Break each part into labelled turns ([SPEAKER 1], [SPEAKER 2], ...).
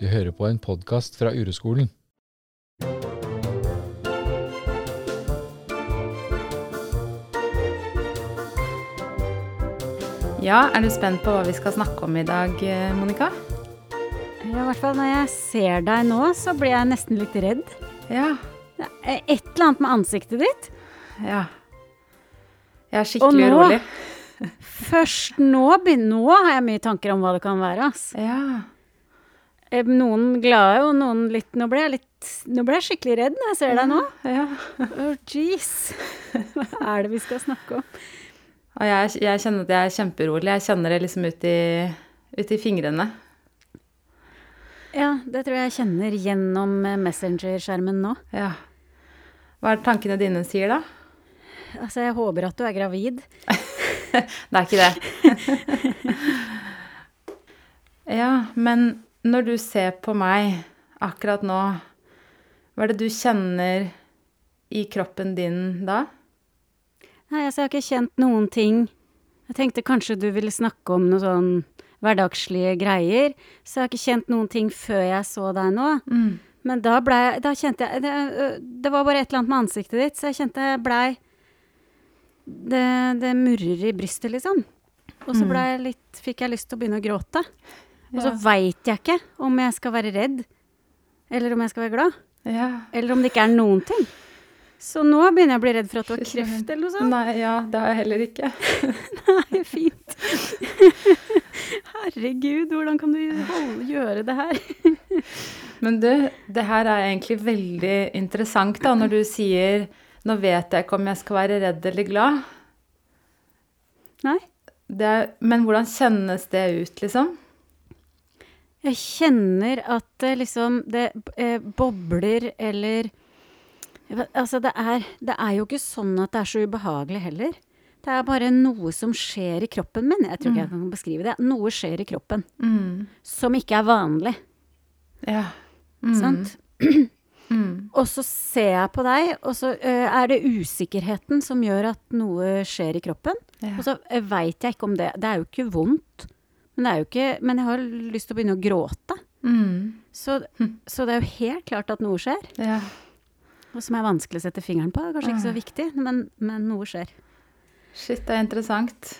[SPEAKER 1] Du hører på en podkast fra Ureskolen.
[SPEAKER 2] Ja, er du spent på hva vi skal snakke om i dag, eh, Monica?
[SPEAKER 3] Ja, i hvert fall når jeg ser deg nå, så blir jeg nesten litt redd.
[SPEAKER 2] Ja.
[SPEAKER 3] Et eller annet med ansiktet ditt.
[SPEAKER 2] Ja. Jeg er skikkelig
[SPEAKER 3] Og nå-
[SPEAKER 2] urolig.
[SPEAKER 3] Først nå, nå har jeg mye tanker om hva det kan være. ass.
[SPEAKER 2] Ja.
[SPEAKER 3] Eh, Noen glade og noen litt Nå ble jeg litt Nå ble jeg skikkelig redd når jeg ser deg nå.
[SPEAKER 2] ja.
[SPEAKER 3] Oh, jeez. Hva er det vi skal snakke om?
[SPEAKER 2] Og jeg, jeg kjenner at jeg er kjemperolig. Jeg kjenner det liksom ut i, ut i fingrene.
[SPEAKER 3] Ja, det tror jeg jeg kjenner gjennom eh, Messenger-skjermen nå.
[SPEAKER 2] Ja. Hva er det tankene dine sier, da?
[SPEAKER 3] Altså, jeg håper at du er gravid.
[SPEAKER 2] Det er ikke det. ja, men når du ser på meg akkurat nå, hva er det du kjenner i kroppen din da?
[SPEAKER 3] Nei, altså, jeg har ikke kjent noen ting. Jeg tenkte kanskje du ville snakke om noe sånn hverdagslige greier, så jeg har ikke kjent noen ting før jeg så deg nå. Men da blei Da kjente jeg det, det var bare et eller annet med ansiktet ditt, så jeg kjente jeg blei det, det murrer i brystet, liksom. Og så blei jeg litt Fikk jeg lyst til å begynne å gråte. Og så veit jeg ikke om jeg skal være redd, eller om jeg skal være glad.
[SPEAKER 2] Ja.
[SPEAKER 3] Eller om det ikke er noen ting. Så nå begynner jeg å bli redd for at du har kreft eller noe sånt.
[SPEAKER 2] Nei, ja, det har jeg heller ikke.
[SPEAKER 3] Nei, fint. Herregud, hvordan kan du holde, gjøre det her?
[SPEAKER 2] Men du, det her er egentlig veldig interessant da, når du sier nå vet jeg ikke om jeg skal være redd eller glad.
[SPEAKER 3] Nei,
[SPEAKER 2] Det men hvordan kjennes det ut, liksom?
[SPEAKER 3] Jeg kjenner at det liksom Det eh, bobler eller Altså, det er, det er jo ikke sånn at det er så ubehagelig heller. Det er bare noe som skjer i kroppen min. Jeg tror ikke jeg kan beskrive det. Noe skjer i kroppen som ikke er vanlig.
[SPEAKER 2] Ja.
[SPEAKER 3] Sant? Og så ser jeg på deg, og så uh, er det usikkerheten som gjør at noe skjer i kroppen.
[SPEAKER 2] Ja.
[SPEAKER 3] Og så uh, veit jeg ikke om det Det er jo ikke vondt, men, ikke, men jeg har lyst til å begynne å gråte.
[SPEAKER 2] Mm.
[SPEAKER 3] Så, så det er jo helt klart at noe skjer.
[SPEAKER 2] ja.
[SPEAKER 3] Og som er vanskelig å sette fingeren på. Kanskje ikke så viktig, men, men noe skjer.
[SPEAKER 2] Shit, det er interessant.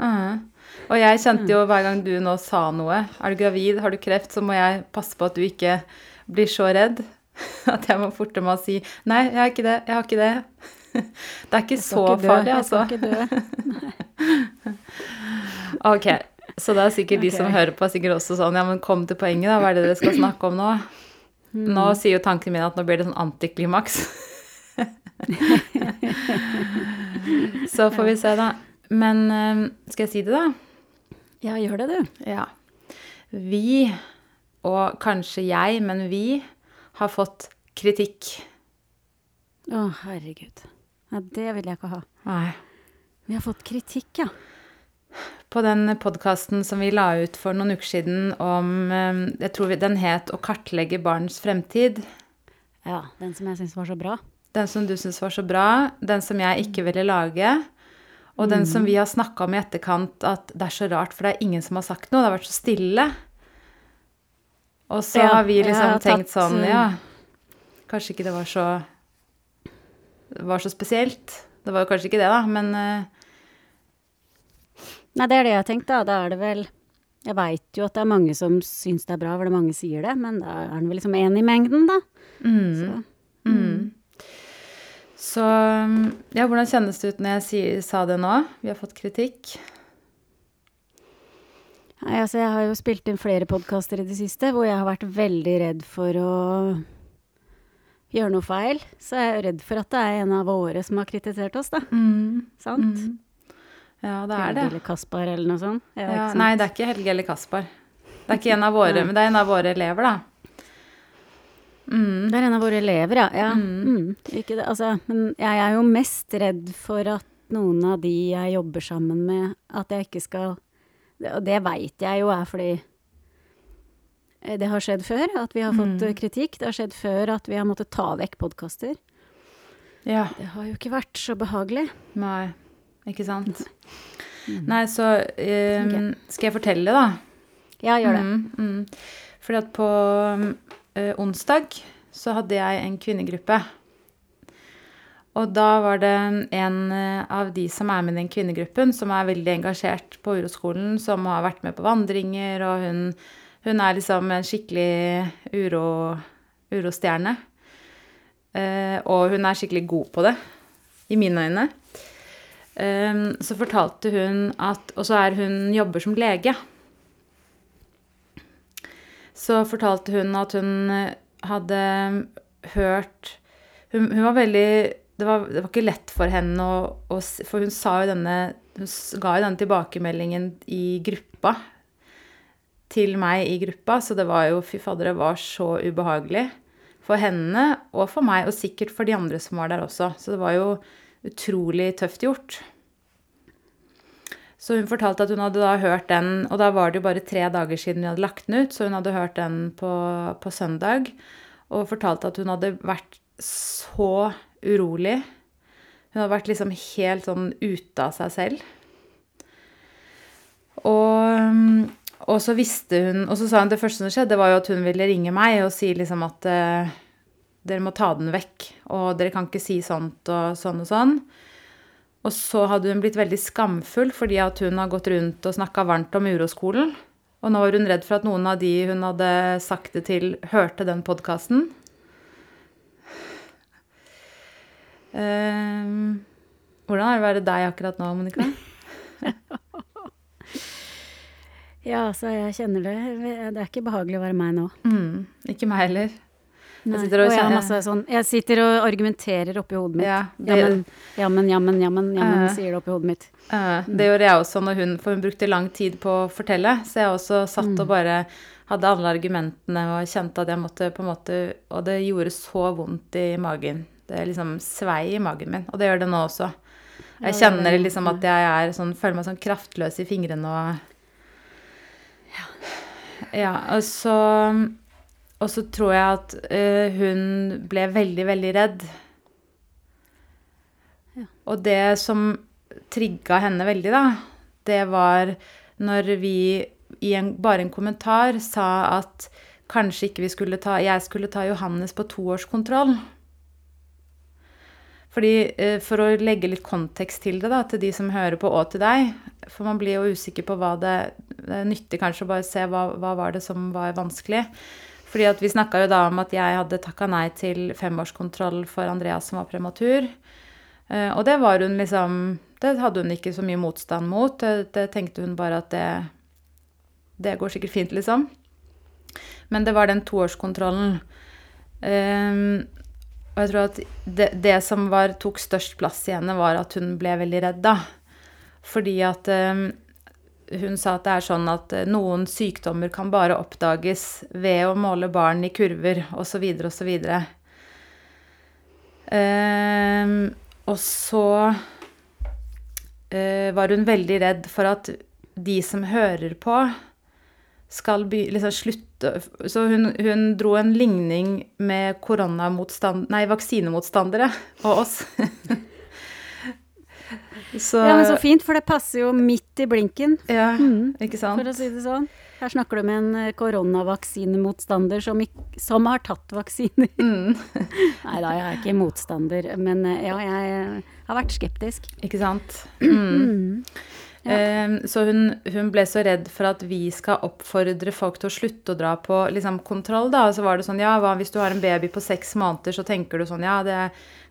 [SPEAKER 2] Mhm. Og jeg kjente jo hver gang du nå sa noe Er du gravid, har du kreft, så må jeg passe på at du ikke blir så redd. At jeg må forte meg å si Nei, jeg har ikke det. Jeg har ikke det. Det er ikke så
[SPEAKER 3] ikke
[SPEAKER 2] farlig, altså.
[SPEAKER 3] jeg
[SPEAKER 2] altså.
[SPEAKER 3] skal ikke dø.
[SPEAKER 2] Ok, så det er sikkert de som hører på, er sikkert også sånn Ja, men kom til poenget, da. Hva er det dere skal snakke om nå? Nå sier jo tankene mine at nå blir det sånn antiklimaks. så får vi se, da. Men eh, skal jeg si det, da?
[SPEAKER 3] Ja, gjør det, du.
[SPEAKER 2] Ja. Vi, og kanskje jeg, men vi, har fått kritikk.
[SPEAKER 3] Å, herregud. Ja, det vil jeg ikke ha.
[SPEAKER 2] Nei.
[SPEAKER 3] Vi har fått kritikk, ja.
[SPEAKER 2] På den podkasten som vi la ut for noen uker siden om eh, Jeg tror den het 'Å kartlegge barns fremtid'.
[SPEAKER 3] Ja, Den som jeg syns var så bra.
[SPEAKER 2] Den som du syns var så bra, den som jeg ikke ville lage, og den som vi har snakka om i etterkant at det er så rart, for det er ingen som har sagt noe. Det har vært så stille. Og så
[SPEAKER 3] Ja,
[SPEAKER 2] har vi liksom
[SPEAKER 3] har
[SPEAKER 2] tenkt
[SPEAKER 3] tatt,
[SPEAKER 2] sånn,
[SPEAKER 3] eh,
[SPEAKER 2] ja Kanskje ikke det var så det var så spesielt. Det var jo kanskje ikke det, da, men eh,
[SPEAKER 3] Nei, det er det jeg har tenkt, da. Da er det vel Jeg veit jo at det er mange som syns det er bra, for det mange sier det, men da er den vel liksom én i mengden, da. Så,
[SPEAKER 2] mm. Så ja, hvordan kjennes det ut når jeg sier, sa det nå? Vi har fått kritikk.
[SPEAKER 3] nei, altså, jeg har jo spilt inn flere podkaster i det siste hvor jeg har vært veldig redd for å gjøre noe feil. Så jeg er redd for at det er en av våre som har kritisert oss, da. Sant?
[SPEAKER 2] Ja, det er
[SPEAKER 3] Helge
[SPEAKER 2] det.
[SPEAKER 3] Eller Kaspar eller noe sånt. Ja,
[SPEAKER 2] Ja, nei, det er ikke Helge eller Kaspar. Det er ikke en av våre, men det er en av våre elever, da.
[SPEAKER 3] Det er en av våre elever, ja. ja. Mm. Ikke det, altså, men jeg er jo mest redd for at noen av de jeg jobber sammen med, at jeg ikke skal Og det veit jeg jo er fordi eh, det har skjedd før at vi har fått mm. kritikk. Det har skjedd før at vi har måttet ta vekk podkaster.
[SPEAKER 2] Ja.
[SPEAKER 3] Det har jo ikke vært så behagelig.
[SPEAKER 2] Nei, ikke sant. Nei, så
[SPEAKER 3] um,
[SPEAKER 2] skal jeg fortelle, da?
[SPEAKER 3] Ja, gjør det.
[SPEAKER 2] Mm, mm. Fordi at på uh, onsdag så hadde jeg en kvinnegruppe. Og da var det en eh, av de som er med i den kvinnegruppen, som er veldig engasjert på uroskolen, som har vært med på vandringer, og hun, hun er liksom en skikkelig uro, urostjerne. Uh, og hun er skikkelig god på det, i mine øyne. Eh, så fortalte hun at Og så er hun jobber som lege. Så fortalte hun at hun eh, hadde hørt Hun, hun var veldig det var, det var, ikke lett for henne å, å For hun sa jo denne Hun ga jo denne tilbakemeldingen i gruppa til meg i gruppa, så det var jo Fy fader, det var så ubehagelig for henne og for meg, og sikkert for de andre som var der også. Så det var jo utrolig tøft gjort. Så hun fortalte at hun hadde da hørt den, og da var det jo bare tre dager siden vi hadde lagt den ut, så hun hadde hørt den på, på søndag, og fortalte at hun hadde vært så urolig. Hun hadde vært liksom helt sånn ute av seg selv. Og, og, så visste hun Og så sa hun det første som skjedde, var jo at hun ville ringe meg og si liksom at uh, dere må ta den vekk, og dere kan ikke si sånt og sånn og sånn. Og så hadde hun blitt veldig skamfull fordi at hun har gått rundt og snakka varmt om uroskolen. Og nå var hun redd for at noen av de hun hadde sagt det til, hørte den podkasten. Um, hvordan er det å være deg akkurat nå, Monica?
[SPEAKER 3] ja, altså, jeg kjenner det. Det er ikke behagelig å være meg nå.
[SPEAKER 2] Mm, ikke meg heller.
[SPEAKER 3] Jeg sitter, og, jeg, sånn, jeg sitter og argumenterer oppi hodet mitt. Ja, jammen, jammen, jammen, jammen, jammen uh, sier det oppi hodet mitt.
[SPEAKER 2] Uh, det gjorde jeg også når hun For hun brukte lang tid på å fortelle, så jeg også satt mm. og bare hadde alle argumentene og kjente at jeg måtte på en måte Og det gjorde så vondt i magen. Det liksom svei i magen min. Og det gjør det nå også. Jeg kjenner liksom at jeg er sånn, føler meg sånn kraftløs i fingrene og Ja, og så Og så tror jeg at uh, hun ble veldig, veldig redd. Ja. Og det som trigga henne veldig, da, det var når vi i en, bare en kommentar sa at kanskje ikke vi skulle ta Jeg skulle ta Johannes på toårskontroll. Fordi, eh, For å legge litt kontekst til det, da, til de som hører på, og til deg For man blir jo usikker på hva det, det nytter kanskje å bare se hva, hva var det som var vanskelig. Fordi at Vi snakka jo da om at jeg hadde takka nei til femårskontroll for Andreas som var prematur. Eh, og det var hun liksom Det hadde hun ikke så mye motstand mot. Det, det tenkte hun bare at det, det går sikkert fint, liksom. Men det var den toårskontrollen. Um, og jeg tror at det, det som var, tok størst plass i henne, var at hun ble veldig redd, da. Fordi at um, hun sa at det er sånn at uh, noen sykdommer kan bare oppdages ved å måle barn i kurver, osv., osv. Um, og så uh, var hun veldig redd for at de som hører på, skal by, liksom slutte Så hun, hun, dro en ligning med nei, vaksinemotstandere og oss.
[SPEAKER 3] så, ja, men så fint, for det passer jo midt i blinken.
[SPEAKER 2] Ja, mm, ikke sant?
[SPEAKER 3] For å si det sånn. Her snakker du med en eh, koronavaksinemotstander som, som har tatt vaksiner. Mm. Nei da, jeg er ikke motstander, men eh, ja, jeg har vært skeptisk.
[SPEAKER 2] Ikke sant. Mm. mm. Ja. Ehm, så hun, hun, ble så redd for at vi skal oppfordre folk til å slutte å dra på liksom, kontroll. Da. Og så var det sånn Ja, hva, hvis du har en baby på seks måneder, så tenker du sånn Ja, det,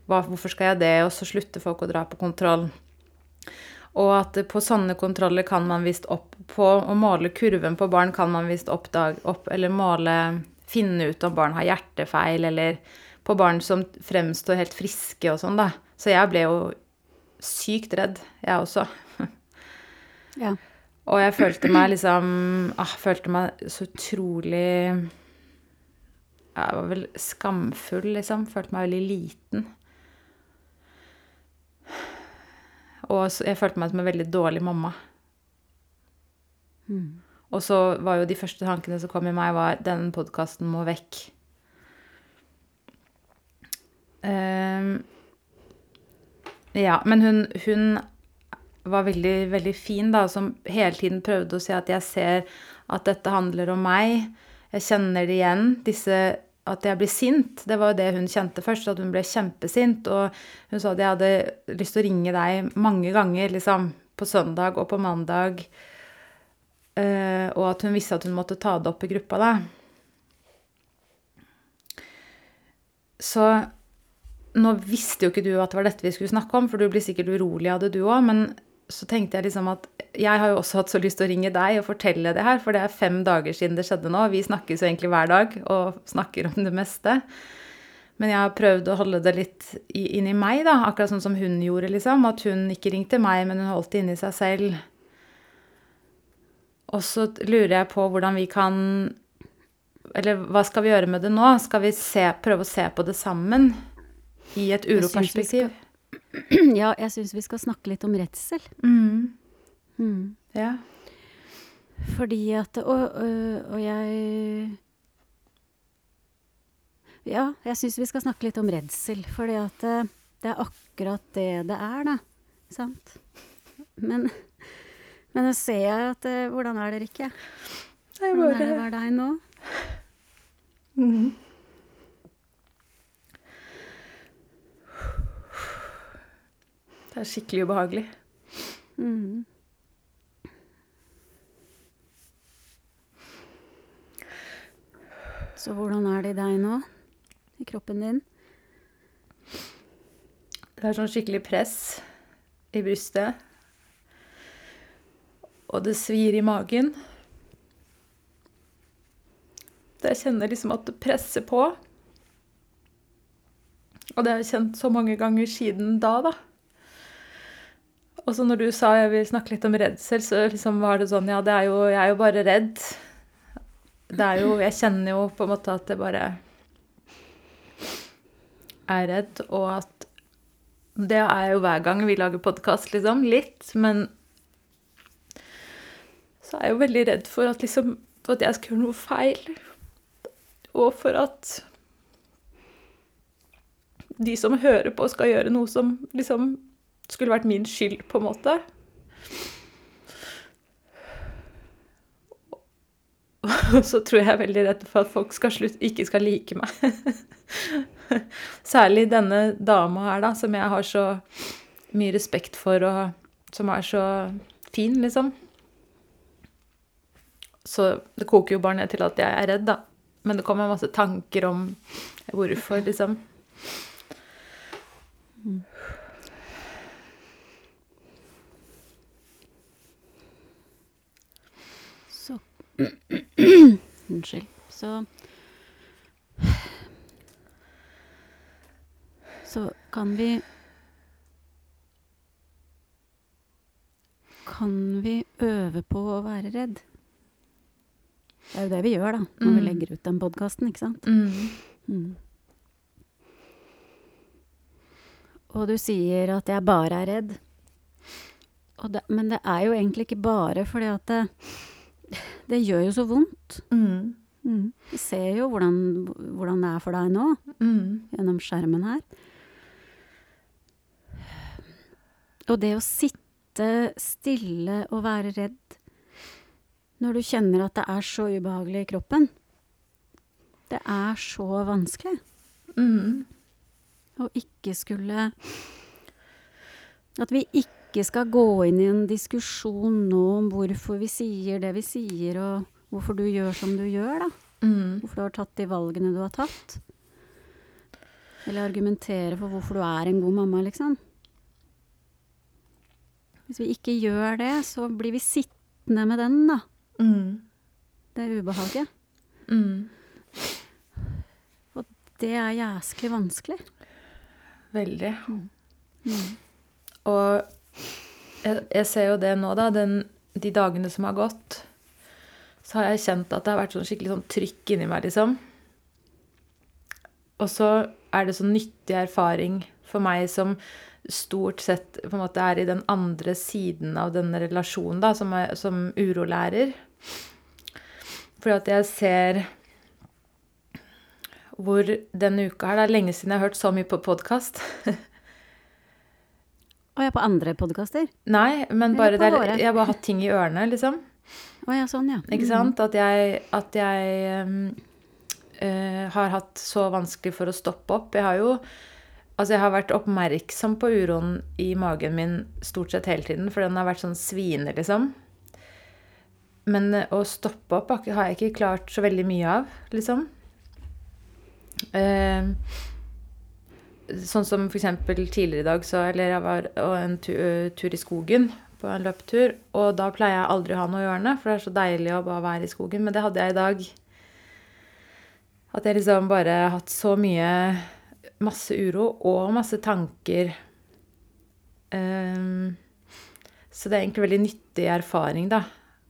[SPEAKER 2] hva, hvorfor skal jeg det? Og så slutter folk å dra på kontroll. Og at på sånne kontroller kan man visst opp På å måle kurven på barn kan man visst oppdage opp, Eller måle Finne ut om barn har hjertefeil, eller på barn som fremstår helt friske og sånn, da. Så jeg ble jo sykt redd, jeg også.
[SPEAKER 3] Ja.
[SPEAKER 2] Og jeg følte meg liksom ah, Følte meg så utrolig Jeg var vel skamfull, liksom. Følte meg veldig liten. Og jeg følte meg som en veldig dårlig mamma. Mm. Og så var jo de første tankene som kom i meg, var denne podkasten må vekk. Um, ja, men hun, hun var veldig, veldig fin, da, som hele tiden prøvde å si at jeg ser at dette handler om meg. jeg kjenner det igjen, disse at jeg blir sint. Det var jo det hun kjente først, at hun ble kjempesint. Og hun sa at jeg hadde lyst til å ringe deg mange ganger, liksom. På søndag og på mandag. Eh, og at hun visste at hun måtte ta det opp i gruppa, da. Så nå visste jo ikke du at det var dette vi skulle snakke om, for du blir sikkert urolig av det, du òg. Men så tenkte jeg liksom at jeg har jo også hatt så lyst til å ringe deg og fortelle det her, for det er fem dager siden det skjedde nå. Vi snakkes jo egentlig hver dag og snakker om det meste. Men jeg har prøvd å holde det litt inni meg, da, akkurat sånn som hun gjorde, liksom. At hun ikke ringte meg, men hun holdt det inni seg selv. Og så lurer jeg på hvordan vi kan Eller hva skal vi gjøre med det nå? Skal vi se, prøve å se på det sammen? I et uroperspektiv?
[SPEAKER 3] Ja, jeg syns vi skal snakke litt om redsel.
[SPEAKER 2] Mm.
[SPEAKER 3] Mm.
[SPEAKER 2] Ja.
[SPEAKER 3] Fordi at Og, og, og jeg Ja, jeg syns vi skal snakke litt om redsel. Fordi at det, det er akkurat det det er, da. Sant? Men, men nå ser jeg at Hvordan er det, Rikke? Hvordan er det å være deg nå?
[SPEAKER 2] Mhm. Det er skikkelig ubehagelig.
[SPEAKER 3] Mm. Så hvordan er det i deg nå? I kroppen din?
[SPEAKER 2] Det er sånn skikkelig press i brystet. Og det svir i magen. Det jeg kjenner liksom at det presser på. Og det har jeg kjent så mange ganger siden da, da. Og så når du sa jeg vil snakke litt om redsel, så liksom var det sånn Ja, det er jo, jeg er jo bare redd. Det er jo Jeg kjenner jo på en måte at jeg bare er redd, og at Det er jo hver gang vi lager podkast, liksom. Litt. Men så er jeg jo veldig redd for at liksom For at jeg skal gjøre noe feil. Og for at de som hører på, skal gjøre noe som liksom skulle vært min skyld, på en måte. Og så tror jeg er veldig redd for at folk skal slutt, ikke skal like meg. Særlig denne dama her, da, som jeg har så mye respekt for, og som er så fin, liksom. Så det koker jo bare ned til at jeg er redd, da. Men det kommer masse tanker om hvorfor, liksom.
[SPEAKER 3] Så Unnskyld. Så Så kan vi Kan vi øve på å være redd? Det er jo det vi gjør, da, når vi
[SPEAKER 2] Mm.
[SPEAKER 3] legger ut den podkasten, ikke sant?
[SPEAKER 2] Mm.
[SPEAKER 3] Mm. Og du sier at jeg bare er redd. Det, men det er jo egentlig ikke bare fordi at det, det gjør jo så vondt.
[SPEAKER 2] Mm.
[SPEAKER 3] Mm. Vi ser jo hvordan, hvordan det er for deg nå,
[SPEAKER 2] Mm.
[SPEAKER 3] gjennom skjermen her. Og det å sitte stille og være redd når du kjenner at det er så ubehagelig i kroppen, det er så vanskelig.
[SPEAKER 2] Mm.
[SPEAKER 3] Og ikke skulle At vi ikke skal gå inn i en diskusjon nå om hvorfor vi sier det vi sier, og hvorfor du gjør som du gjør, da.
[SPEAKER 2] Mm.
[SPEAKER 3] Hvorfor du har tatt de valgene du har tatt. Eller argumentere for hvorfor du er en god mamma, liksom. Hvis vi ikke gjør det, så blir vi sittende med den, da.
[SPEAKER 2] Mm.
[SPEAKER 3] Det er ubehaget.
[SPEAKER 2] Mm.
[SPEAKER 3] Og det er jæsklig vanskelig.
[SPEAKER 2] Veldig.
[SPEAKER 3] Mm.
[SPEAKER 2] Og jeg, jeg ser jo det nå, da. Den, de dagene som har gått, så har jeg kjent at det har vært sånn skikkelig sånn trykk inni meg, liksom. Og så er det sånn nyttig erfaring for meg som stort sett på en måte er i den andre siden av denne relasjonen, da, som, er, som urolærer. Fordi at jeg ser hvor denne uka her Det er lenge siden jeg har hørt så mye på podkast.
[SPEAKER 3] Jeg er på andre podkaster.
[SPEAKER 2] Nei, men bare
[SPEAKER 3] på
[SPEAKER 2] det,
[SPEAKER 3] våre.
[SPEAKER 2] er- jeg har bare hatt ting i ørene, liksom.
[SPEAKER 3] Å ja, sånn, ja.
[SPEAKER 2] Ikke sant? At jeg, at jeg um, uh, har hatt så vanskelig for å stoppe opp. Jeg har jo Altså, jeg har vært oppmerksom på uroen i magen min stort sett hele tiden, for den har vært sånn svine, liksom. Men eh, å stoppe opp har jeg ikke klart så veldig mye av, liksom. Eh, sånn som eksempel tidligere i dag, så Eller jeg var på en tur, tur i skogen på en løpetur, og da pleier jeg aldri å ha noe i ørene, for det er så deilig å bare være i skogen, men det hadde jeg i dag. At jeg liksom bare har hatt så mye masse uro og masse tanker. Um, så det er egentlig veldig nyttig erfaring, da.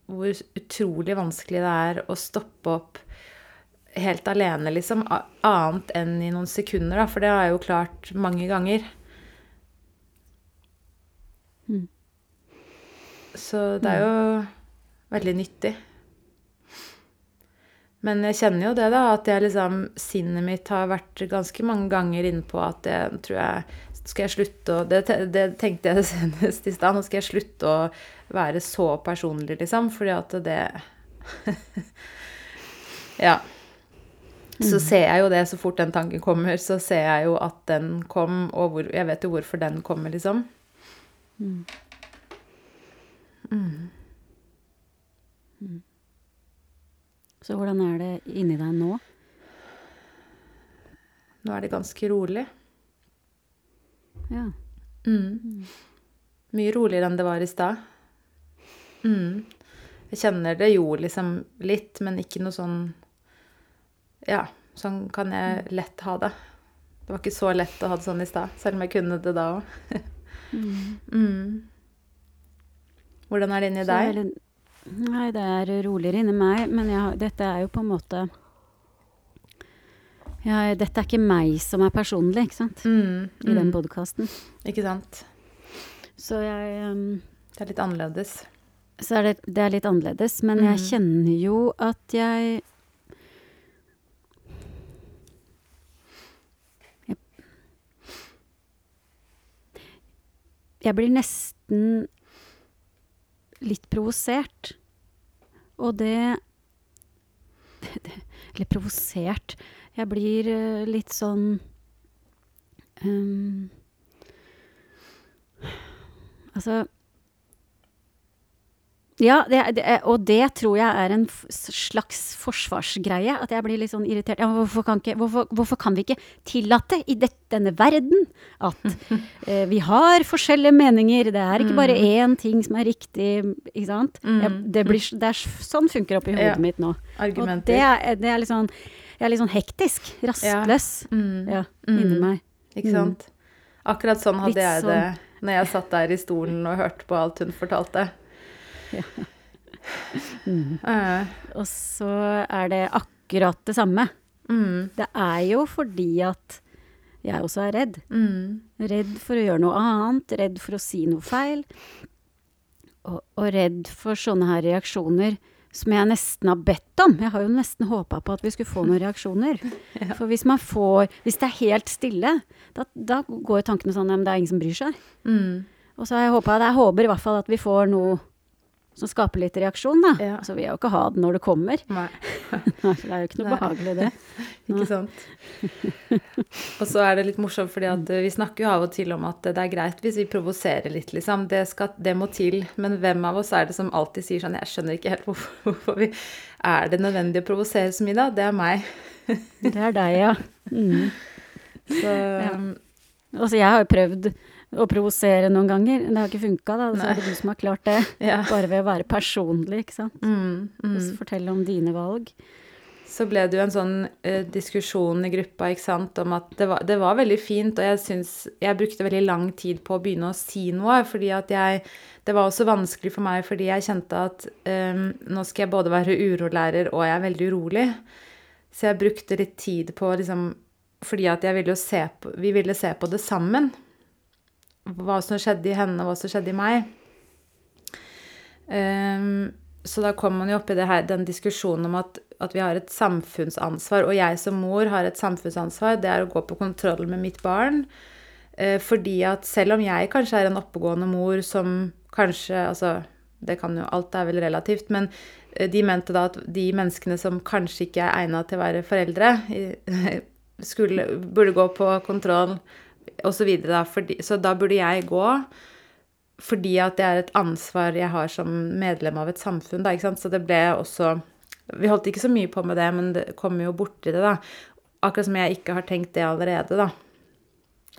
[SPEAKER 2] Hvor utrolig vanskelig det er å stoppe opp helt alene, liksom. Annet enn i noen sekunder, da. For det har jeg jo klart mange ganger. Mm. Så det er jo veldig nyttig. Men jeg kjenner jo det, da, at jeg liksom Sinnet mitt har vært ganske mange ganger inne på at jeg tror jeg Skal jeg slutte å det, det, tenkte jeg senest i stad. Nå skal jeg slutte å være så personlig, liksom. Fordi at det Ja. Så mm. ser jeg jo det så fort den tanken kommer, så ser jeg jo at den kom, og hvor, jeg vet jo hvorfor den kommer, liksom. Mm.
[SPEAKER 3] Mm. mm. Så hvordan er det inni deg nå?
[SPEAKER 2] Nå er det ganske rolig.
[SPEAKER 3] Ja.
[SPEAKER 2] Mm. Mye roligere enn det var i stad. Mm. Jeg kjenner det jo liksom litt, men ikke noe sånn Ja, sånn kan jeg lett ha det. Det var ikke så lett å ha det sånn i stad, selv om jeg kunne det da òg. mm. mm. Hvordan er det inni deg?
[SPEAKER 3] Nei, det er roligere inni meg, men jeg, dette er jo på en måte ja, Dette er ikke meg som er personlig, ikke sant? Mm, I den mm. podkasten.
[SPEAKER 2] Ikke sant.
[SPEAKER 3] Så jeg um,
[SPEAKER 2] Det er litt annerledes.
[SPEAKER 3] Så er det, det er litt annerledes, men mm. jeg kjenner jo at jeg Jeg blir nesten litt provosert. Og det Eller provosert Jeg blir uh, litt sånn um, Altså ja, det, det, og det tror jeg er en slags forsvarsgreie. At jeg blir litt sånn irritert. Ja, hvorfor, kan ikke, hvorfor, hvorfor, kan vi ikke tillate i det, denne verden at eh, vi har forskjellige meninger? Det er ikke bare mm. én ting som er riktig, ikke sant? Mm. Jeg, det, blir, det er sånn funker oppi hodet ja. mitt nå.
[SPEAKER 2] Argumenter.
[SPEAKER 3] Og det er, det er, litt sånn Jeg er litt sånn hektisk. Rastløs. Ja. Mm. ja inni mm. meg.
[SPEAKER 2] Ikke sant. Akkurat sånn hadde litt jeg det sånn. når jeg satt der i stolen og hørte på alt hun fortalte.
[SPEAKER 3] Mm. Uh. Og så er det akkurat det samme. Mm. Det er jo fordi at jeg også er redd. Mm. Redd for å gjøre noe annet, redd for å si noe feil. Og, og, redd for sånne her reaksjoner som jeg nesten har bedt om. Jeg har jo nesten håpa på at vi skulle få noen reaksjoner. ja. For hvis man får Hvis det er helt stille, da, da går tankene sånn at det er ingen som bryr seg. Mm. Og så har jeg håpa Jeg håper i hvert fall at vi får noe som skaper litt reaksjon, da. Ja. Så vil jeg jo ikke ha det når det kommer. Nei. det er jo ikke noe Nei. behagelig, det.
[SPEAKER 2] ikke sant. og så er det litt morsomt, fordi at vi snakker jo av og til om at det er greit hvis vi provoserer litt, liksom. Det, skal, det, må til. Men hvem av oss er det som alltid sier sånn Jeg skjønner ikke helt hvorfor, hvorfor vi Er det nødvendig å provosere så mye, da? Det er meg.
[SPEAKER 3] det er deg, ja. Mm. Så ja. Altså, jeg har jo prøvd å provosere noen ganger. Det har ikke funka, da. Så er det du som har klart det. Ja. Bare ved å være personlig, ikke sant. Mm, mm. Og fortelle om dine valg.
[SPEAKER 2] Så ble det jo en sånn uh, diskusjon i gruppa ikke sant, om at det var, det var veldig fint, og jeg syns Jeg brukte veldig lang tid på å begynne å si noe, fordi at jeg Det var også vanskelig for meg fordi jeg kjente at um, nå skal jeg både være urolærer og jeg er veldig urolig. Så jeg brukte litt tid på liksom Fordi at jeg ville jo se på Vi ville se på det sammen hva som skjedde i henne, og hva som skjedde i meg. Um, så da kom man jo opp i her, den diskusjonen om at, at, vi har et samfunnsansvar. Og jeg som mor har et samfunnsansvar. Det er å gå på kontroll med mitt barn. Uh, fordi at selv om jeg kanskje er en oppegående mor som kanskje Altså Det kan jo Alt er vel relativt. Men eh, de mente da at de menneskene som kanskje ikke er egna til å være foreldre, skulle, burde gå på kontroll osv. Da. Fordi- Så da burde jeg gå fordi at det er et ansvar jeg har som medlem av et samfunn. Da, ikke sant? Så det ble også Vi holdt ikke så mye på med det, men det kom jo borti det, da. Akkurat som jeg ikke har tenkt det allerede, da.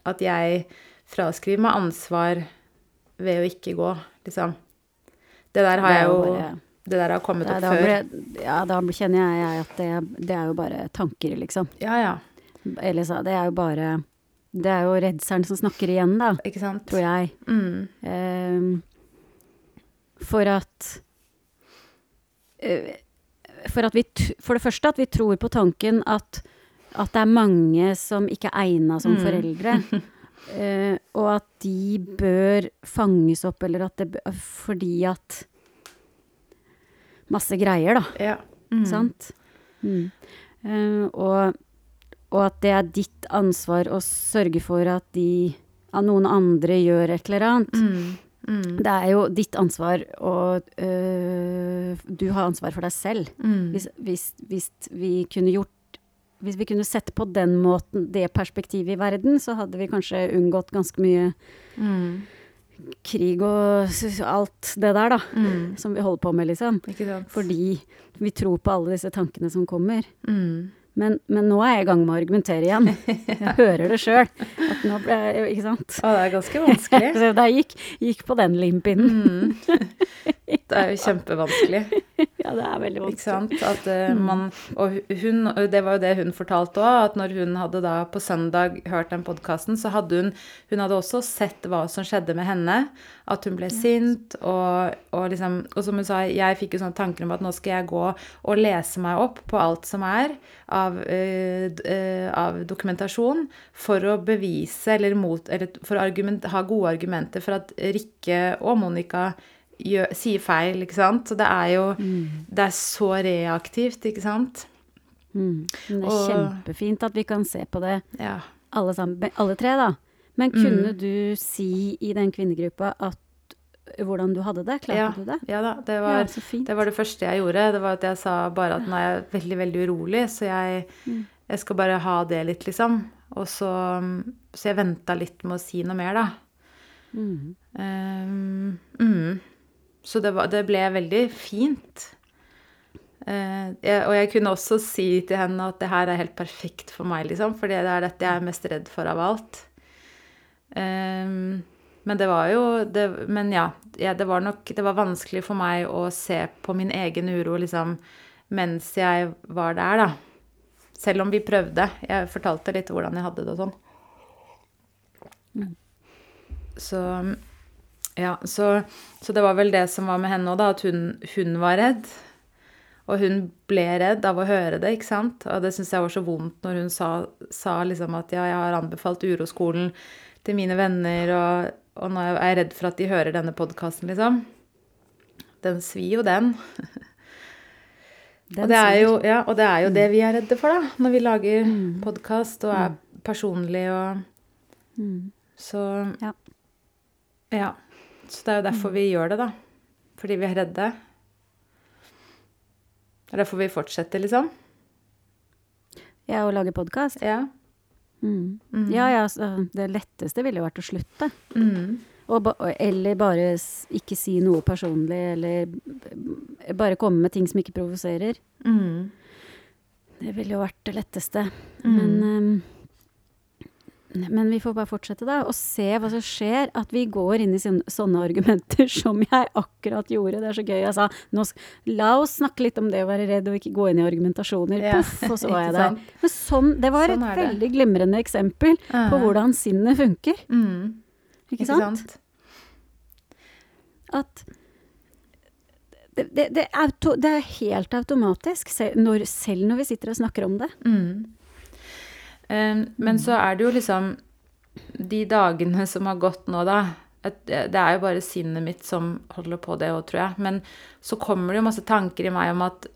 [SPEAKER 2] At jeg fraskriver meg ansvar ved å ikke gå, liksom. Det der har
[SPEAKER 3] Det
[SPEAKER 2] jeg
[SPEAKER 3] jo bare-
[SPEAKER 2] Det der har kommet
[SPEAKER 3] det,
[SPEAKER 2] opp før.
[SPEAKER 3] ble, ja, da kjenner jeg at det, det er jo bare tanker, liksom.
[SPEAKER 2] Ja, ja.
[SPEAKER 3] Eller så, det er jo bare Det er jo redselen som snakker igjen, da,
[SPEAKER 2] Ikke sant?
[SPEAKER 3] tror jeg.
[SPEAKER 2] Mm.
[SPEAKER 3] Ehm, for at uh, For at vi For det første at vi tror på tanken at, at det er mange som ikke er egna som
[SPEAKER 2] Mm.
[SPEAKER 3] foreldre. Uh, og at de bør fanges opp, eller at det Fordi at Masse greier, da.
[SPEAKER 2] Ja. Mm.
[SPEAKER 3] Sant? Mm. Uh, og, og at det er ditt ansvar å sørge for at de at noen andre gjør et eller annet.
[SPEAKER 2] Mm. Mm.
[SPEAKER 3] Det er jo ditt ansvar, og øh, du har ansvar for deg selv.
[SPEAKER 2] Mm.
[SPEAKER 3] Hvis, hvis, hvis vi kunne gjort Hvis vi kunne sette på den måten det perspektivet i verden, så hadde vi kanskje unngått ganske mye
[SPEAKER 2] Mm.
[SPEAKER 3] krig og alt det der, da.
[SPEAKER 2] Mm.
[SPEAKER 3] Som vi holder på med, liksom. Fordi vi tror på alle disse tankene som kommer.
[SPEAKER 2] Mm.
[SPEAKER 3] Men, men nå er jeg i gang med å argumentere igjen. Jeg hører det sjøl. Ikke sant?
[SPEAKER 2] Å, det er ganske vanskelig.
[SPEAKER 3] Så jeg gikk, gikk på den limpinnen.
[SPEAKER 2] Mm. Det er jo kjempevanskelig,
[SPEAKER 3] Ja, det er veldig vanskelig.
[SPEAKER 2] At uh, man Og hun, det var jo det hun fortalte òg, at når hun hadde da på søndag hørt den podkasten, så hadde hun Hun hadde også sett hva som skjedde med henne. At hun ble sint, og, og liksom Og som hun sa, jeg fikk jo sånne tanker om at nå skal jeg gå og lese meg opp på alt som er av, uh, eh, av dokumentasjon, for å bevise eller mot Eller for å ha gode argumenter for at Rikke og Monica gjør, sier feil, ikke sant. Så det er jo Det er så reaktivt, ikke sant.
[SPEAKER 3] Mm. Men det er
[SPEAKER 2] Og-
[SPEAKER 3] kjempefint at vi kan se på det,
[SPEAKER 2] Ja.
[SPEAKER 3] alle, sammen, alle tre, da. Men
[SPEAKER 2] Mm.
[SPEAKER 3] kunne du si i den kvinnegruppa at hvordan du hadde det? Klarte
[SPEAKER 2] Ja,
[SPEAKER 3] du det?
[SPEAKER 2] ja da. Det var,
[SPEAKER 3] ja,
[SPEAKER 2] det var det første jeg gjorde. Det var at jeg sa bare at nå er jeg veldig, veldig urolig, så jeg,
[SPEAKER 3] Mm.
[SPEAKER 2] jeg skal bare ha det litt, liksom. Og så Så jeg venta litt med å si noe mer, da.
[SPEAKER 3] Mm.
[SPEAKER 2] Um, mm. Så det, var, det ble veldig fint. Eh, jeg, og jeg kunne også si til henne at det her er helt perfekt for meg, liksom. For det er dette jeg er mest redd for av alt. Ehm, men det var jo det, Men ja, ja, det var nok Det var vanskelig for meg å se på min egen uro liksom mens jeg var der, da. Selv om vi prøvde. Jeg fortalte litt hvordan jeg hadde det og sånn. Så ja, så, så det var vel det som var med henne òg, da. At hun, hun var redd. Og hun ble redd av å høre det, ikke sant. Og det syns jeg var så vondt når hun sa, sa liksom at ja, jeg har anbefalt uroskolen til mine venner, og, og nå er jeg redd for at de hører denne podkasten, liksom. Den svir jo, den.
[SPEAKER 3] Den
[SPEAKER 2] og, det er jo, ja, og det er jo det vi er redde for, da. Når vi lager podkast og er personlige og
[SPEAKER 3] Mm.
[SPEAKER 2] Så
[SPEAKER 3] Ja.
[SPEAKER 2] ja. Så det er jo derfor vi gjør det, da. Fordi vi er redde. Det er derfor vi fortsetter, liksom.
[SPEAKER 3] Ja, å lage podkast?
[SPEAKER 2] Ja.
[SPEAKER 3] Mm.
[SPEAKER 2] Mm.
[SPEAKER 3] Ja, ja, det letteste ville jo vært å slutte.
[SPEAKER 2] Mm.
[SPEAKER 3] Og ba eller bare ikke si noe personlig, eller bare komme med ting som ikke provoserer.
[SPEAKER 2] Mm.
[SPEAKER 3] Det ville jo vært det letteste.
[SPEAKER 2] Mm.
[SPEAKER 3] Men, ehm, men vi får bare fortsette, da, og se hva som skjer. At vi går inn i sånne, sånne argumenter som jeg akkurat gjorde. Det er så gøy. Jeg sa nå, la oss snakke litt om det å være redd og ikke gå inn i argumentasjoner.
[SPEAKER 2] Ja,
[SPEAKER 3] Puff, og så var jeg der. Men sånn, det var
[SPEAKER 2] Sånn
[SPEAKER 3] et veldig glimrende eksempel
[SPEAKER 2] Ja.
[SPEAKER 3] på hvordan sinnet funker.
[SPEAKER 2] Mm.
[SPEAKER 3] Ikke sant? At det, det, det, er det er helt automatisk, selv når, selv når vi sitter og snakker om det.
[SPEAKER 2] Mm. Men så er det jo liksom de dagene som har gått nå, da. Det er jo bare sinnet mitt som holder på det òg, tror jeg. Men så kommer det jo masse tanker i meg om at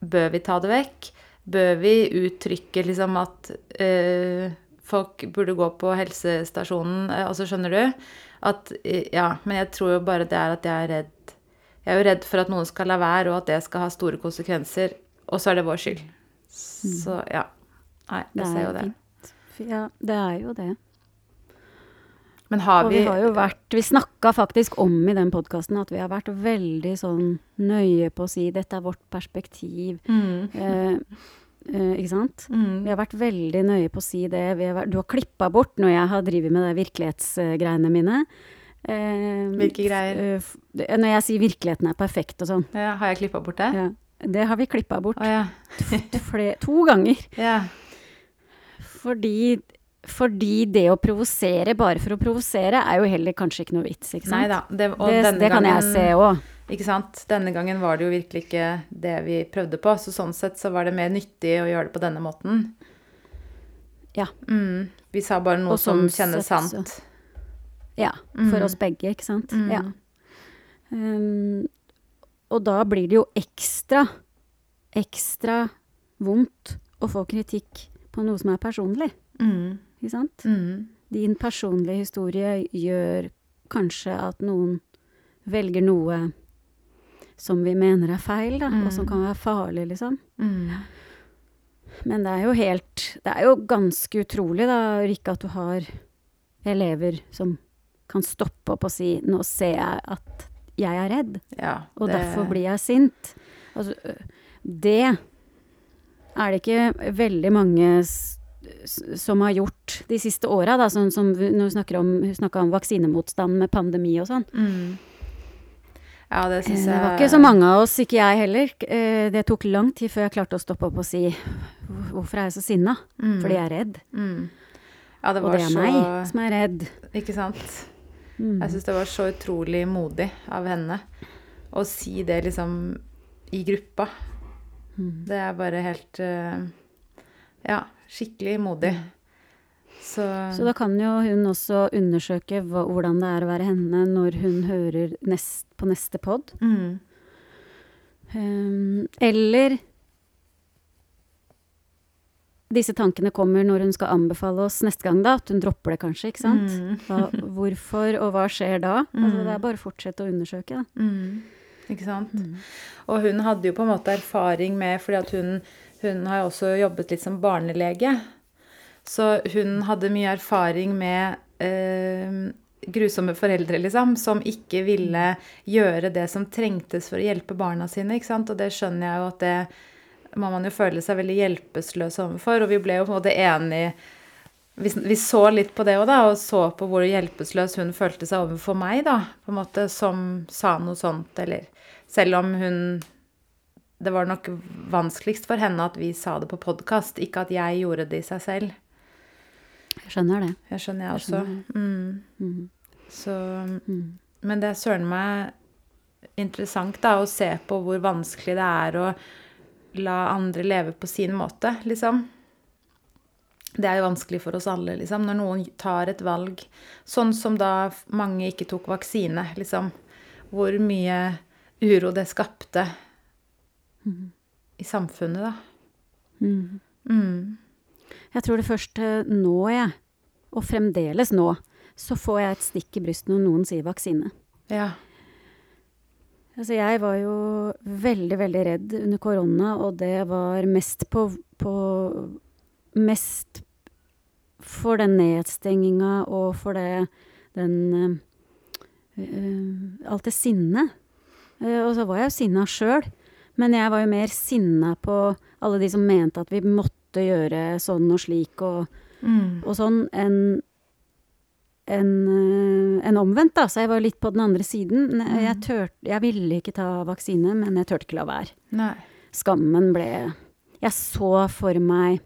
[SPEAKER 2] bør vi ta det vekk? Bør vi uttrykke liksom at eh, folk burde gå på helsestasjonen? Eh, altså, skjønner du? At eh, Ja, men jeg tror jo bare det er at jeg er redd. Jeg Jeg er jo redd for at noen skal la være, og at det skal ha store konsekvenser. Og så er det vår skyld. Så ja. Nei, jeg ser jo det.
[SPEAKER 3] fint. Ja, det er jo det.
[SPEAKER 2] Men har
[SPEAKER 3] Og
[SPEAKER 2] vi
[SPEAKER 3] vi har jo vært Vi snakka faktisk om i den podkasten at vi har vært veldig sånn nøye på å si dette er vårt perspektiv.
[SPEAKER 2] mm,
[SPEAKER 3] Eh, eh, ikke sant?
[SPEAKER 2] mm,
[SPEAKER 3] Vi har vært veldig nøye på å si det. Vi har vært, du har klippa bort når jeg har drevet med de virkelighetsgreiene mine. Eh,
[SPEAKER 2] Hvilke greier?
[SPEAKER 3] eh, Når jeg sier virkeligheten er perfekt og sånn.
[SPEAKER 2] ja, Har jeg klippa bort det?
[SPEAKER 3] Ja, det har vi klippa bort
[SPEAKER 2] Oh, ja.
[SPEAKER 3] to, to ganger.
[SPEAKER 2] ja.
[SPEAKER 3] Fordi, fordi det å provosere bare for å provosere er jo heller kanskje ikke noe vits, ikke sant?
[SPEAKER 2] Neida. Det, og
[SPEAKER 3] det, det kan jeg
[SPEAKER 2] gangen-
[SPEAKER 3] se òg.
[SPEAKER 2] Ikke sant? Denne gangen var det jo virkelig ikke det vi prøvde på, så sånn sett så var det mer nyttig å gjøre det på denne måten.
[SPEAKER 3] Ja.
[SPEAKER 2] Mm. Vi sa bare noe
[SPEAKER 3] sånn
[SPEAKER 2] som kjennes
[SPEAKER 3] sett
[SPEAKER 2] sant.
[SPEAKER 3] Ja, for
[SPEAKER 2] Mm.
[SPEAKER 3] oss begge, ikke sant?
[SPEAKER 2] Mm.
[SPEAKER 3] Ja. Um, og da blir det jo ekstra, ekstra vondt å få kritikk på noe som er personlig,
[SPEAKER 2] Mm.
[SPEAKER 3] ikke sant?
[SPEAKER 2] Mm.
[SPEAKER 3] Din personlige historie gjør kanskje at noen velger noe som vi mener er feil, da, og som
[SPEAKER 2] Mm.
[SPEAKER 3] kan være farlig, liksom.
[SPEAKER 2] Mm.
[SPEAKER 3] Men det er jo helt Det er jo ganske utrolig, da, Rikke, at du har elever som kan stoppe opp og si 'nå ser jeg at jeg er redd',
[SPEAKER 2] Ja.
[SPEAKER 3] og derfor blir jeg sint'. Altså, det er det ikke veldig mange som har gjort de siste åra, sånn som når vi snakker om, snakka om vaksinemotstand med pandemi og sånn.
[SPEAKER 2] mm. Ja, det syns jeg Det
[SPEAKER 3] var ikke så mange av oss, ikke jeg heller. Eh, Det tok lang tid før jeg klarte å stoppe opp og si 'hvorfor er jeg så sinna?'
[SPEAKER 2] Mm.
[SPEAKER 3] Fordi jeg er redd.
[SPEAKER 2] mm. Ja, det
[SPEAKER 3] Og det er
[SPEAKER 2] så
[SPEAKER 3] meg som er redd.
[SPEAKER 2] Ikke sant?
[SPEAKER 3] Mm.
[SPEAKER 2] Jeg syns det var så utrolig modig av henne å si det liksom i gruppa.
[SPEAKER 3] Mm.
[SPEAKER 2] Det er bare helt eh, Ja, skikkelig modig. Så,
[SPEAKER 3] Så da kan jo hun også undersøke hva, hvordan det er å være henne når hun hører nest, på neste pod.
[SPEAKER 2] mm,
[SPEAKER 3] Um, eller disse tankene kommer når hun skal anbefale oss neste gang, da. At hun dropper det kanskje, ikke sant.
[SPEAKER 2] Mm.
[SPEAKER 3] Hva, hvorfor, og hva skjer da? Altså,
[SPEAKER 2] Mm.
[SPEAKER 3] det er bare å fortsette å undersøke, da.
[SPEAKER 2] mm, ikke sant? Og hun hadde jo på en måte erfaring med Fordi at hun, hun har jo også jobbet litt som barnelege. Så hun hadde mye erfaring med eh, grusomme foreldre, liksom, som ikke ville gjøre det som trengtes for å hjelpe barna sine. ikke sant? Og det skjønner jeg jo at det må man jo føle seg veldig hjelpeløs overfor. Og vi ble jo på en måte enige vi, vi så litt på det òg, da, og så på hvor hjelpeløs hun følte seg overfor meg, da, på en måte, som sa noe sånt, eller Selv om hun Det var nok vanskeligst for henne at vi sa det på podkast, ikke at jeg gjorde det i seg selv.
[SPEAKER 3] Jeg skjønner det.
[SPEAKER 2] Jeg skjønner jeg
[SPEAKER 3] Jeg
[SPEAKER 2] også.
[SPEAKER 3] skjønner
[SPEAKER 2] Mm.
[SPEAKER 3] Mm.
[SPEAKER 2] Så
[SPEAKER 3] Mm.
[SPEAKER 2] Men det er søren meg interessant da, å se på hvor vanskelig det er å la andre leve på sin måte, liksom. Det er jo vanskelig for oss alle, liksom, når noen tar et valg. Sånn som da mange ikke tok vaksine, liksom. Hvor mye uro det skapte i samfunnet, da.
[SPEAKER 3] Mm.
[SPEAKER 2] Mm.
[SPEAKER 3] Jeg tror det først eh, nå, jeg, og fremdeles nå, så får jeg et stikk i brystet når noen sier vaksine.
[SPEAKER 2] Ja.
[SPEAKER 3] Altså, jeg var jo veldig, veldig redd under korona, og det var mest på, på Mest for den nedstenginga og for det den eh, Alt det sinnet. Eh, og så var jeg jo sinna sjøl, men jeg var jo mer sinna på alle de som mente at vi måtte gjøre sånn og slik og,
[SPEAKER 2] Mm.
[SPEAKER 3] og sånn, enn en, en, omvendt, da. Så jeg var litt på den andre siden. Jeg, tør, jeg ville ikke ta vaksine, men jeg turte ikke la være.
[SPEAKER 2] Nei.
[SPEAKER 3] Skammen ble Jeg så for meg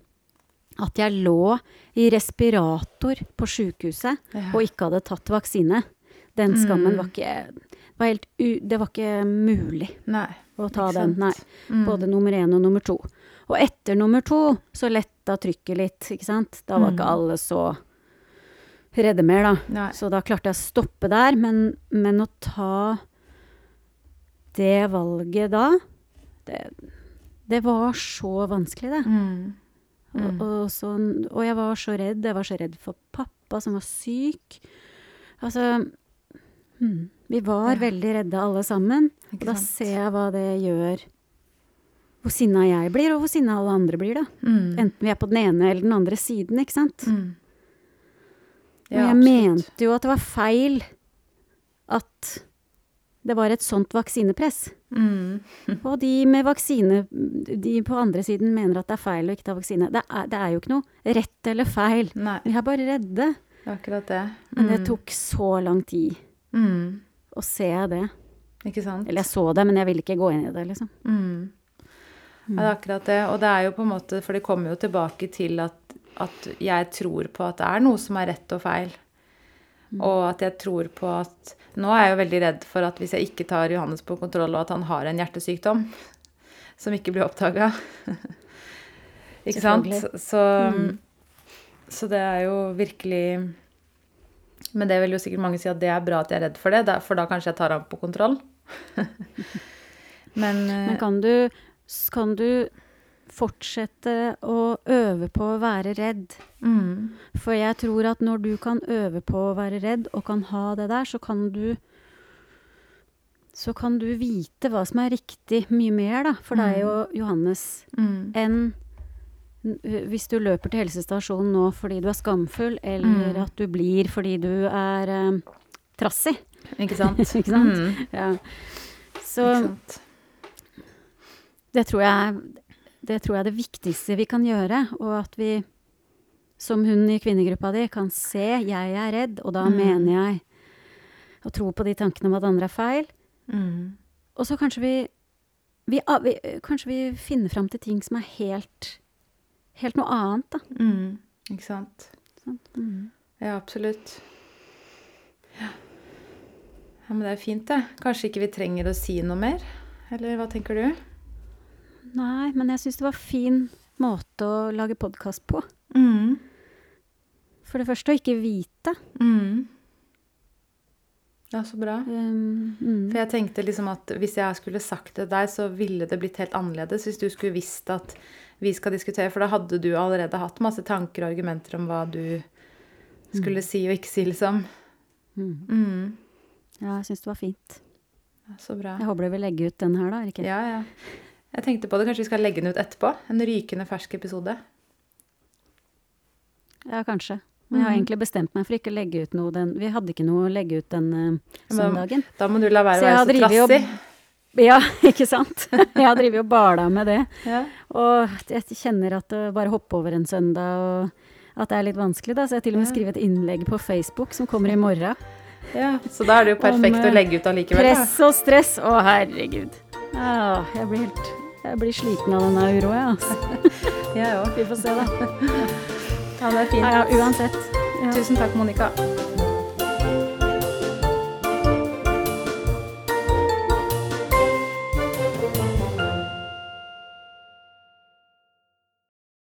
[SPEAKER 3] at jeg lå i respirator på sjukehuset
[SPEAKER 2] Ja.
[SPEAKER 3] og ikke hadde tatt vaksine. Den skammen
[SPEAKER 2] Mm.
[SPEAKER 3] var ikke var helt u, Det var ikke mulig
[SPEAKER 2] Nei.
[SPEAKER 3] å ta den. Nei.
[SPEAKER 2] Mm.
[SPEAKER 3] Både nummer én og nummer to. Og etter nummer to så letta trykket litt, ikke sant. Da var
[SPEAKER 2] Mm.
[SPEAKER 3] ikke alle så redde mer, da.
[SPEAKER 2] Nei.
[SPEAKER 3] Så da klarte jeg å stoppe der. Men, men å ta det valget da, det, det var så vanskelig, det.
[SPEAKER 2] Mm.
[SPEAKER 3] Og,
[SPEAKER 2] Mm.
[SPEAKER 3] og, så, og jeg var så redd. Jeg var så redd for pappa som var syk. Altså hmm, Vi var
[SPEAKER 2] Ja.
[SPEAKER 3] veldig redde alle sammen. Og da
[SPEAKER 2] sant?
[SPEAKER 3] ser jeg hva det gjør. Hvor sinna jeg blir, og hvor sinna alle andre blir, da.
[SPEAKER 2] Mm.
[SPEAKER 3] Enten vi er på den ene eller den andre siden, ikke sant.
[SPEAKER 2] Mm.
[SPEAKER 3] Og jeg mente jo at det var feil at det var et sånt vaksinepress.
[SPEAKER 2] Mm.
[SPEAKER 3] Og de med vaksine, de på andre siden mener at det er feil å ikke ta vaksine. Det er, det er jo ikke noe rett eller feil.
[SPEAKER 2] Nei,
[SPEAKER 3] Vi er bare redde.
[SPEAKER 2] det er akkurat det.
[SPEAKER 3] Men det
[SPEAKER 2] Mm.
[SPEAKER 3] tok så lang tid
[SPEAKER 2] mm.
[SPEAKER 3] Å ser det.
[SPEAKER 2] Ikke sant?
[SPEAKER 3] Eller jeg så det, men jeg ville ikke gå inn i det, liksom.
[SPEAKER 2] Mm. Ja, det er akkurat det. Og det er jo på en måte For det kommer jo tilbake til at, at jeg tror på at det er noe som er rett og feil. Og at jeg tror på at Nå er jeg jo veldig redd for at hvis jeg ikke tar Johannes på kontroll, og at han har en hjertesykdom som ikke blir oppdaga Ikke sant? Så, mm. så det er jo virkelig Men det vil jo sikkert mange si at det er bra at jeg er redd for det, for da kanskje jeg tar ham på kontroll. Men, eh,
[SPEAKER 3] Men kan du, kan du fortsette å øve på å være redd?
[SPEAKER 2] mm,
[SPEAKER 3] For jeg tror at når du kan øve på å være redd, og kan ha det der, så kan du så kan du vite hva som er riktig mye mer, da, for deg og Johannes,
[SPEAKER 2] mm,
[SPEAKER 3] enn hvis du løper til helsestasjonen nå fordi du er skamfull, eller
[SPEAKER 2] Mm.
[SPEAKER 3] at du blir fordi du er eh, trassig.
[SPEAKER 2] Ikke sant?
[SPEAKER 3] Ikke sant?
[SPEAKER 2] Mm,
[SPEAKER 3] Ja. Så
[SPEAKER 2] ikke sant?
[SPEAKER 3] det tror jeg det tror jeg er det viktigste vi kan gjøre, og at vi som hun i kvinnegruppa di kan se 'jeg er redd', og da
[SPEAKER 2] Mm.
[SPEAKER 3] mener jeg å tro på de tankene om at andre er feil.
[SPEAKER 2] Mm,
[SPEAKER 3] Og så kanskje vi, vi, vi Kanskje vi finner fram til ting som er helt Helt noe annet, da.
[SPEAKER 2] mm, ikke sant?
[SPEAKER 3] Sant? Mm.
[SPEAKER 2] Ja, absolutt. Ja. ja, men det er fint, det. Kanskje ikke vi trenger å si noe mer? Eller hva tenker du?
[SPEAKER 3] Nei, men jeg syns det var fin måte å lage podkast på.
[SPEAKER 2] Mm,
[SPEAKER 3] For det første å ikke vite.
[SPEAKER 2] mm. Ja, så bra.
[SPEAKER 3] Um, mm.
[SPEAKER 2] For jeg tenkte liksom at hvis jeg skulle sagt det til deg, så ville det blitt helt annerledes hvis du skulle visst at vi skal diskutere, for da hadde du allerede hatt masse tanker og argumenter om hva du skulle si og ikke si, liksom.
[SPEAKER 3] Mm.
[SPEAKER 2] Mm.
[SPEAKER 3] Ja, jeg syns det var fint.
[SPEAKER 2] Ja, så bra.
[SPEAKER 3] Jeg håper du vil legge ut den her, da. Ikke?
[SPEAKER 2] Ja, ja. Jeg tenkte på det, kanskje vi skal legge den ut etterpå? En rykende fersk episode.
[SPEAKER 3] Ja, kanskje. Men jeg har
[SPEAKER 2] Mhm.
[SPEAKER 3] egentlig bestemt meg for ikke å legge ut noe den Vi hadde ikke noe å legge ut den
[SPEAKER 2] Men-
[SPEAKER 3] søndagen.
[SPEAKER 2] Da må du la være å være så trassig.
[SPEAKER 3] Ja, ikke sant? Jeg har drevet og bala med det.
[SPEAKER 2] Ja.
[SPEAKER 3] Og jeg kjenner at det bare hopper over en søndag, og at det er litt vanskelig, da. Så jeg har til og med
[SPEAKER 2] Ja.
[SPEAKER 3] skrevet et innlegg på Facebook som kommer i morgen.
[SPEAKER 2] ja. Så da er det jo perfekt
[SPEAKER 3] Om,
[SPEAKER 2] å
[SPEAKER 3] eh,
[SPEAKER 2] legge ut allikevel.
[SPEAKER 3] Press og stress. Å, herregud. Åh, jeg blir helt Jeg blir sliten av denne uroa, jeg, altså.
[SPEAKER 2] Jeg òg.
[SPEAKER 3] Vi får se, da.
[SPEAKER 2] Ja, det er fint.
[SPEAKER 3] Ja, ja, uansett.
[SPEAKER 2] Tusen takk, Monica.